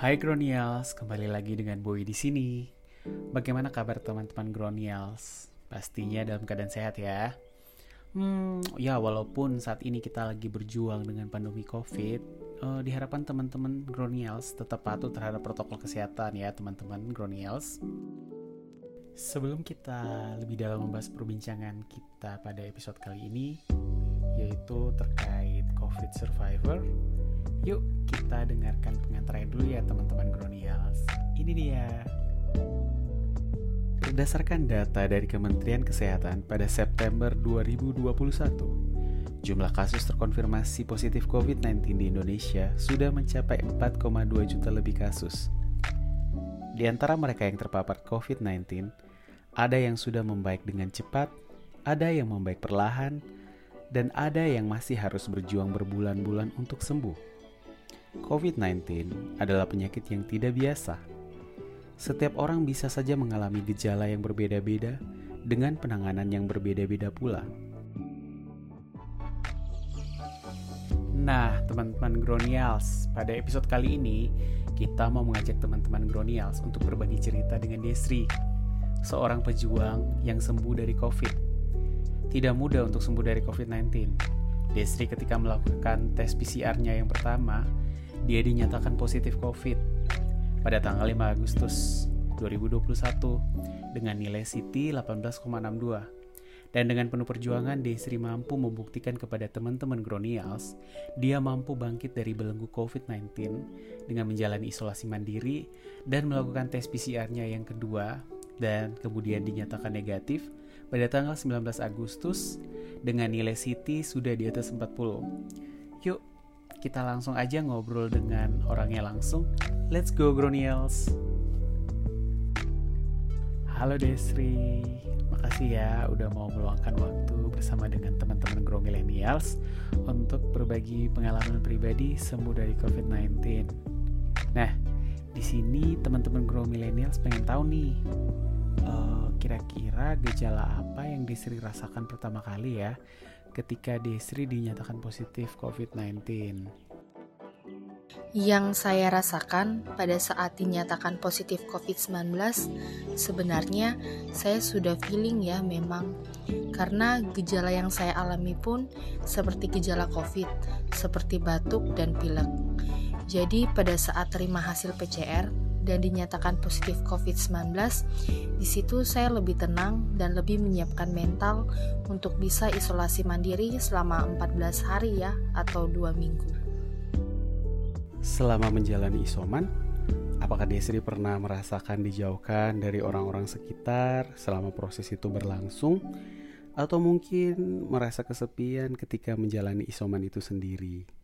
Hai Gronials, kembali lagi dengan Boy di sini. Bagaimana kabar teman-teman Gronials? Pastinya dalam keadaan sehat ya. Hmm, ya walaupun saat ini kita lagi berjuang dengan pandemi COVID, uh, diharapkan teman-teman Gronials tetap patuh terhadap protokol kesehatan ya teman-teman Gronials. Sebelum kita lebih dalam membahas perbincangan kita pada episode kali ini, yaitu terkait COVID Survivor, Yuk kita dengarkan pengantarnya dulu ya teman-teman Gronials. Ini dia. Berdasarkan data dari Kementerian Kesehatan pada September 2021, jumlah kasus terkonfirmasi positif COVID-19 di Indonesia sudah mencapai 4,2 juta lebih kasus. Di antara mereka yang terpapar COVID-19, ada yang sudah membaik dengan cepat, ada yang membaik perlahan, dan ada yang masih harus berjuang berbulan-bulan untuk sembuh. COVID-19 adalah penyakit yang tidak biasa. Setiap orang bisa saja mengalami gejala yang berbeda-beda dengan penanganan yang berbeda-beda pula. Nah, teman-teman Gronials, pada episode kali ini kita mau mengajak teman-teman Gronials untuk berbagi cerita dengan Desri, seorang pejuang yang sembuh dari COVID. Tidak mudah untuk sembuh dari COVID-19. Desri ketika melakukan tes PCR-nya yang pertama, dia dinyatakan positif COVID pada tanggal 5 Agustus 2021 dengan nilai CT 18,62. Dan dengan penuh perjuangan, Desri mampu membuktikan kepada teman-teman Gronials, dia mampu bangkit dari belenggu COVID-19 dengan menjalani isolasi mandiri dan melakukan tes PCR-nya yang kedua dan kemudian dinyatakan negatif pada tanggal 19 Agustus dengan nilai CT sudah di atas 40. Yuk, kita langsung aja ngobrol dengan orangnya langsung. Let's go Gronials. Halo Desri, makasih ya udah mau meluangkan waktu bersama dengan teman-teman Grow Millennials untuk berbagi pengalaman pribadi sembuh dari COVID-19. Nah, di sini teman-teman Grow Millennials pengen tahu nih, uh, kira-kira gejala apa yang Desri rasakan pertama kali ya ketika Desri dinyatakan positif COVID-19. Yang saya rasakan pada saat dinyatakan positif COVID-19, sebenarnya saya sudah feeling ya memang karena gejala yang saya alami pun seperti gejala COVID, seperti batuk dan pilek. Jadi pada saat terima hasil PCR, dan dinyatakan positif COVID-19, di situ saya lebih tenang dan lebih menyiapkan mental untuk bisa isolasi mandiri selama 14 hari ya atau dua minggu. Selama menjalani isoman, apakah Desri pernah merasakan dijauhkan dari orang-orang sekitar selama proses itu berlangsung? Atau mungkin merasa kesepian ketika menjalani isoman itu sendiri?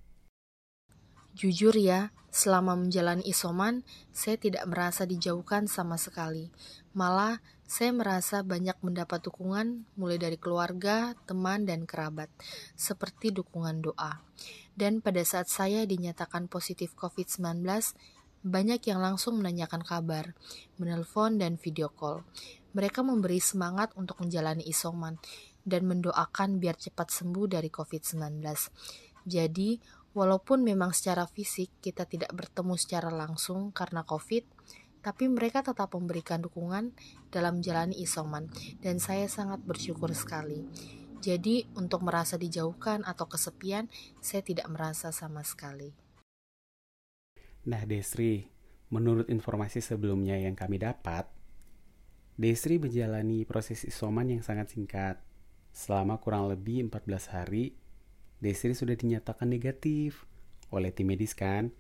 Jujur ya, selama menjalani isoman, saya tidak merasa dijauhkan sama sekali. Malah, saya merasa banyak mendapat dukungan mulai dari keluarga, teman, dan kerabat, seperti dukungan doa. Dan pada saat saya dinyatakan positif COVID-19, banyak yang langsung menanyakan kabar, menelpon, dan video call. Mereka memberi semangat untuk menjalani isoman dan mendoakan biar cepat sembuh dari COVID-19. Jadi, Walaupun memang secara fisik kita tidak bertemu secara langsung karena COVID, tapi mereka tetap memberikan dukungan dalam menjalani isoman dan saya sangat bersyukur sekali. Jadi, untuk merasa dijauhkan atau kesepian, saya tidak merasa sama sekali. Nah, Desri, menurut informasi sebelumnya yang kami dapat, Desri menjalani proses isoman yang sangat singkat, selama kurang lebih 14 hari Desri sudah dinyatakan negatif oleh tim medis kan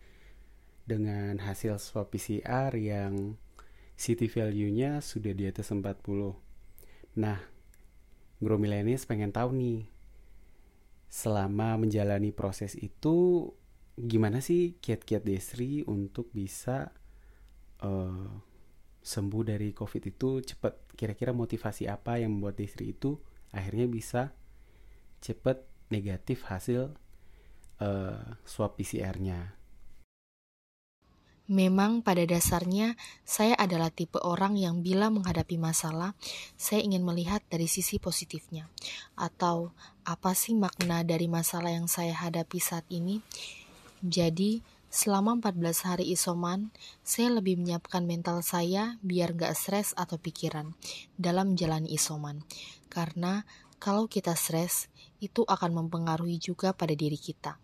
dengan hasil swab PCR yang CT value-nya sudah di atas 40. Nah, Grow Millennials pengen tahu nih, selama menjalani proses itu gimana sih kiat-kiat Desri untuk bisa uh, sembuh dari COVID itu cepat? Kira-kira motivasi apa yang membuat Desri itu akhirnya bisa cepat negatif hasil uh, swab PCR-nya. Memang pada dasarnya saya adalah tipe orang yang bila menghadapi masalah, saya ingin melihat dari sisi positifnya. Atau apa sih makna dari masalah yang saya hadapi saat ini? Jadi, Selama 14 hari isoman, saya lebih menyiapkan mental saya biar gak stres atau pikiran dalam menjalani isoman. Karena kalau kita stres, itu akan mempengaruhi juga pada diri kita.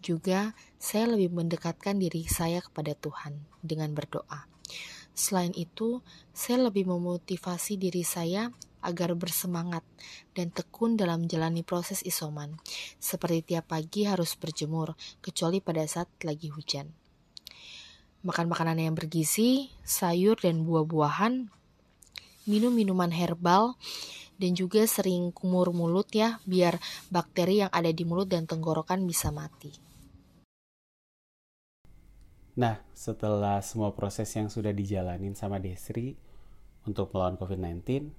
Juga, saya lebih mendekatkan diri saya kepada Tuhan dengan berdoa. Selain itu, saya lebih memotivasi diri saya agar bersemangat dan tekun dalam menjalani proses isoman. Seperti tiap pagi harus berjemur, kecuali pada saat lagi hujan. Makan makanan yang bergizi, sayur dan buah-buahan, minum minuman herbal, dan juga sering kumur mulut ya, biar bakteri yang ada di mulut dan tenggorokan bisa mati. Nah, setelah semua proses yang sudah dijalanin sama Desri untuk melawan COVID-19,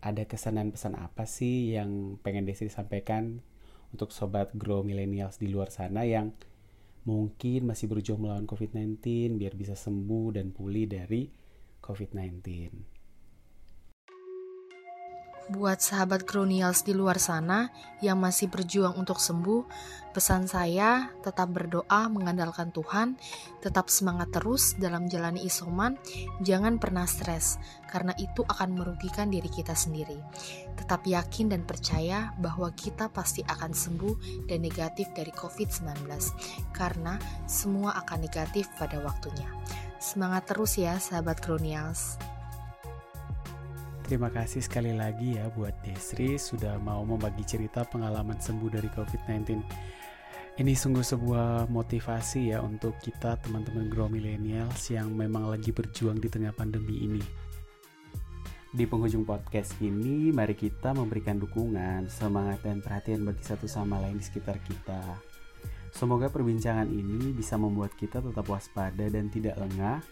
ada kesan dan pesan apa sih yang pengen Desi sampaikan untuk sobat grow millennials di luar sana yang mungkin masih berjuang melawan COVID-19 biar bisa sembuh dan pulih dari COVID-19. Buat sahabat Gronials di luar sana yang masih berjuang untuk sembuh, pesan saya tetap berdoa mengandalkan Tuhan, tetap semangat terus dalam jalani isoman, jangan pernah stres, karena itu akan merugikan diri kita sendiri. Tetap yakin dan percaya bahwa kita pasti akan sembuh dan negatif dari COVID-19, karena semua akan negatif pada waktunya. Semangat terus ya sahabat Gronials. Terima kasih sekali lagi ya buat Desri sudah mau membagi cerita pengalaman sembuh dari COVID-19. Ini sungguh sebuah motivasi ya untuk kita teman-teman Grow Millennials yang memang lagi berjuang di tengah pandemi ini. Di penghujung podcast ini, mari kita memberikan dukungan, semangat, dan perhatian bagi satu sama lain di sekitar kita. Semoga perbincangan ini bisa membuat kita tetap waspada dan tidak lengah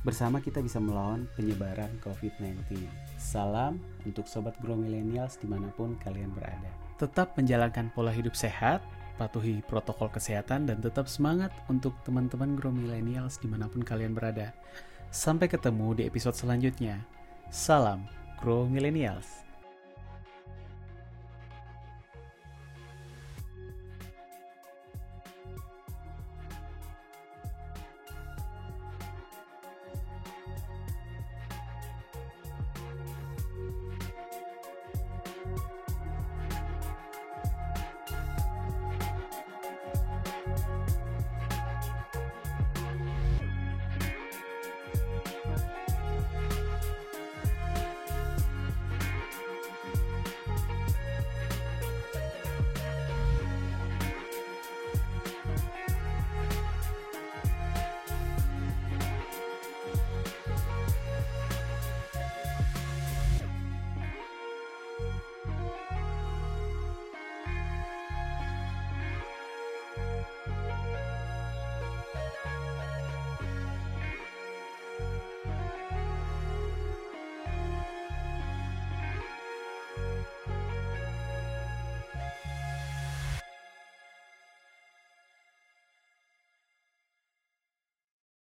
Bersama kita bisa melawan penyebaran COVID-19. Salam untuk Sobat Grow Millennials di mana pun kalian berada. Tetap menjalankan pola hidup sehat, patuhi protokol kesehatan, dan tetap semangat untuk teman-teman Grow Millennials di mana pun kalian berada. Sampai ketemu di episode selanjutnya. Salam Grow Millennials.